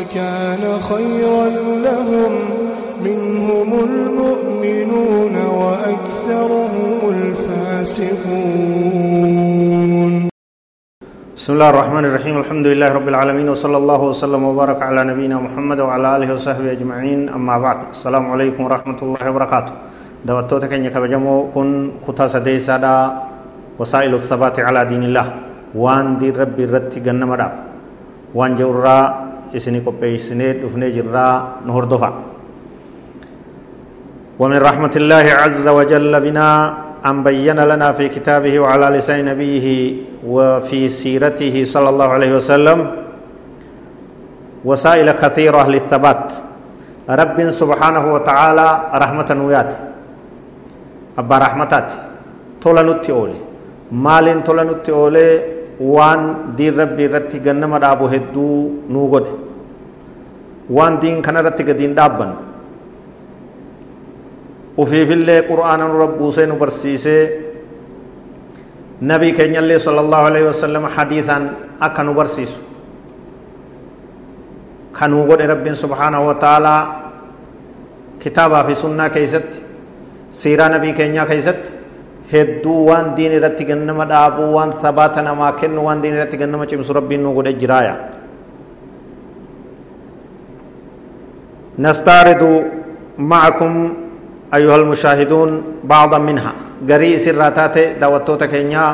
لكان خيرا لهم منهم المؤمنون وأكثرهم الفاسقون. بسم الله الرحمن الرحيم. الحمد لله رب العالمين وصلى الله وسلم وبارك على نبينا محمد وعلى آله وصحبه أجمعين. أما بعد السلام عليكم ورحمة الله وبركاته. دوتوتا كن يكبجمو كن كتا سديسا دا وسائل الثبات على دين الله. وان دي ربي رتي جنم داب وان جورا قبي سنيد دفني جرا نهر دفع ومن رحمة الله عز وجل بنا أن بين لنا في كتابه وعلى لسان نبيه وفي سيرته صلى الله عليه وسلم وسائل كثيرة للثبات رب سبحانه وتعالى رحمة ويات أبا رحمتات تولا نتي أولي مال تولا نتي أولي waan diin rabbi irratti gannama dhaabu hedduu nuu godhe waan diin kana irratti gadiin dhaabban ufiifillee qur'aana nu rabbuusee nu barsiisee nabii keenyallee sala allahu aleyhi hadiisaan akka nu barsiisu kanuu godhe rabbiin subhaanahu wa taalaa kitaabaa fi sunnaa keeysatti siiraa nabii keenyaa keeysatti hedduu waan diin irratti gannama dhaabuu waan sabaata namaa kennu waan diin irratti gannama cimsu rabbiin nu godhe jiraaya nastaaridu معكم أيها المشاهدون بعضا منها قري سراتات دعوتوتا كينيا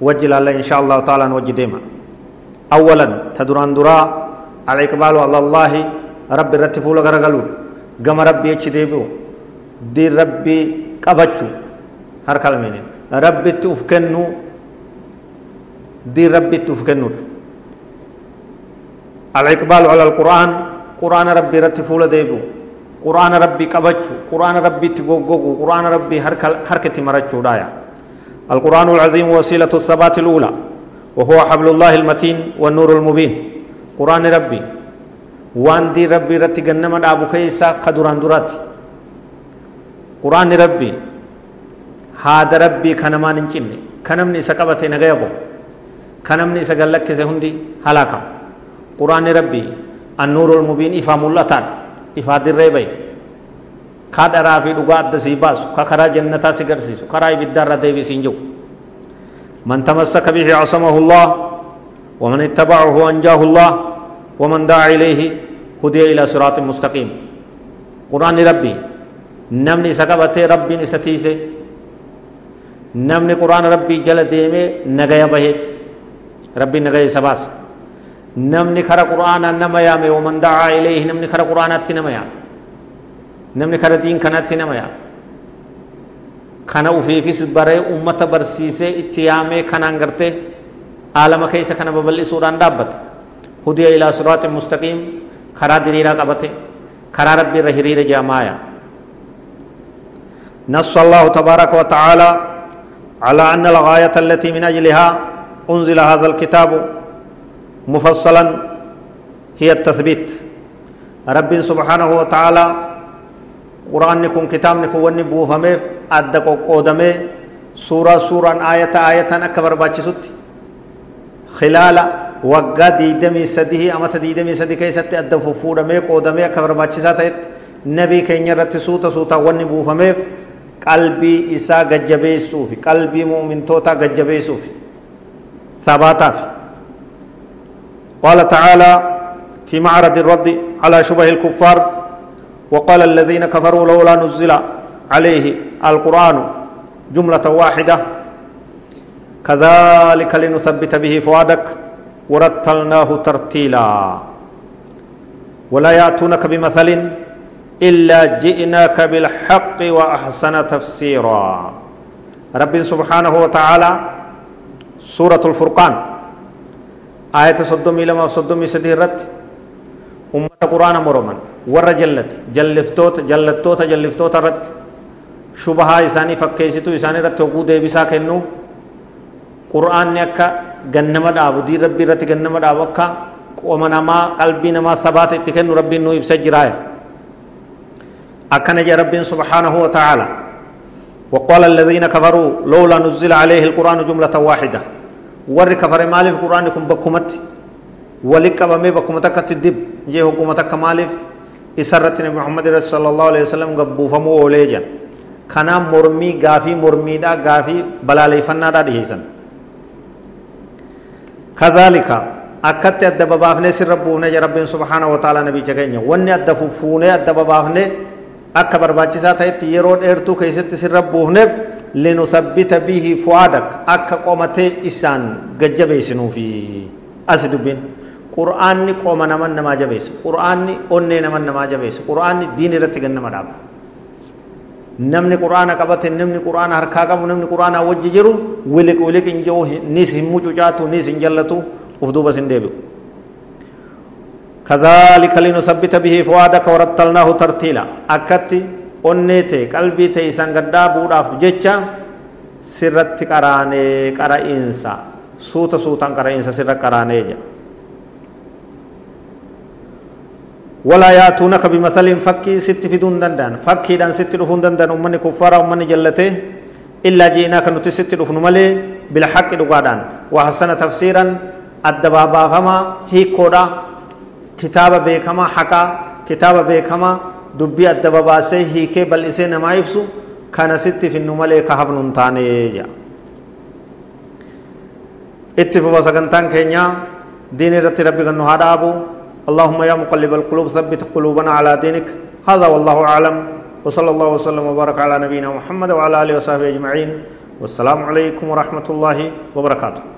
وجل الله إن شاء الله تعالى نوجه ديما أولا تدران درا الإقبال على الله رب رتفو لغرغلو قم ربي يتشديبو دي ربي قبچو هر كلمين ربي تفكنو دي ربي تفكنو الإقبال على القرآن قرآن ربي رتفو لديبو قرآن ربي قبچو قرآن ربي تغوغو قرآن ربي حركة مرچو دايا القرآن العظيم وسيلة الثبات الأولى وهو حبل الله المتين والنور المبين قرآن ربي وان دي ربي رتي غنم دابو كيسا قدران درات قرآن ربي هذا ربي كنمان انچني كنمني سقبتي نغيبو كنمني سغلك سهندي هلاكم قرآن ربي النور المبين إفام الله تعالى ifaa dirree bahe kaa dharaa fi dhugaa adda sii baasu ka karaa jannataa si garsiisu karaa ibiddaarra deebisiin jiru من تمسك به عصمه الله ومن اتبعه أنجاه الله ومن دعا إليه هدي إلى صراط مستقيم قرآن ربي نمني سكبته ربي نستيسه نمني قرآن ربي جل ديمه نغيا به ربي نغيا سباس namni kara qur'aanaa nama yaame waman dacaa ilayhi namni kara qur'aanaatti nama yaame namni kara diin kanatti nama yaame kana ufiifis baree ummata barsiisee itti yaamee kanaan gartee aalama keessa kana babal'isuudhaan dhaabbate hudiya ilaa siraatin mustaqiim karaa diriiraa qabate karaa rabbi irra hiriira jaamaaya نص الله تبارك وتعالى على أن الغاية التي من أجلها أنزل هذا الكتاب مفصلا هي التثبيت. رب سبحانه وتعالى قرآن كن كتاب نكون وني بوفميف أدق قودمي سورة سورة آية آية أكبر باتشسوت خلال وقا ديدمي سديه أمت ديدمي سدي كيست أدى ففورمي قودمي أكبر باتشساتت نبي كينيا رت سوتا سوتا وني قلبي إسا قجبي سوفي قلبي مؤمن توتا قجبي سوفي ثباتا في قال تعالى في معرض الرد على شبه الكفار وقال الذين كفروا لولا نزل عليه القرآن جملة واحدة كذلك لنثبت به فؤادك ورتلناه ترتيلا ولا يأتونك بمثل إلا جئناك بالحق وأحسن تفسيرا. رب سبحانه وتعالى سورة الفرقان آية صدومي لما صدومي سديرت أمة قرآن مرمان ور جلت جلفتوت جلتوت جلفتوت رت شبها إساني فكيسيتو إساني رت وقود إبسا كنو قرآن يكا جنما دابو دي ربي رت جنما دابو كا ومنما قلبي نما ثبات إتكنو ربي نو إبسا جرائه jee rabbiin subhaanahu wa ta'ala وقال الذين كفروا لولا نزل عليه القرآن جملة واحدة. ور كفر مالف قرآن كن بكمت. ولك بمي بكمتك تدب. جي حكومتك مالف. إسرت نبي محمد صلى الله عليه وسلم قبو فمو أوليجا كان مرمي غافي مرمي دا غافي بلالي فنا دا ديسن كذلك أكت أدب بافني سر ربونا رب سبحانه وتعالى نبي جگenya wanni adda fuffuunee adda babaafne akka barbaachisaa ta'etti yeroo dheertuu keessatti sirra buufneef linusabbita bihi fu'aadak akka qomatee isaan gajjabeessinuufi asi dubbiin qur'aanni qooma naman namaa jabeessa. Qur'aanni onnee naman namaa jabeessa. Qur'aanni diin irratti gannama dhaaba. Namni qur'aana qabate namni qur'aana harkaa qabu namni qur'aana wajji jiru wiliq wiliq hin jiru nis hin mucucaatu nis hin jallatu uf duuba sin deebi'u كذلك لنثبت به فؤادك ورتلناه ترتيلا. أكتي أنيتي قلبي تي سنغدا بوداف جيتشا. سرت قراني قرا إنسا سوتا سوتا قرا إنسا سر قراني جا. ولا ياتونك بمثل فكي ست في دون دندان فكي دان ست دفون دندان أمني كفارا أمني جلته إلا جئناك نتي ست دفون ملي. بالحق دقادان. وحسن تفسيرا. الدبابا فما. هي كودا كتابة بيكما حكا كتابة بيكما دبي أدب باسي هيك بل إسه نمايب سو كان ستي في النمال كهف ننتاني جا. اتفو وسكنتان كينيا دين رتي ربي غنو هدابو اللهم يا مقلب القلوب ثبت قلوبنا على دينك هذا والله عالم وصلى الله وسلم وبارك على نبينا محمد وعلى آله وصحبه أجمعين والسلام عليكم ورحمة الله وبركاته.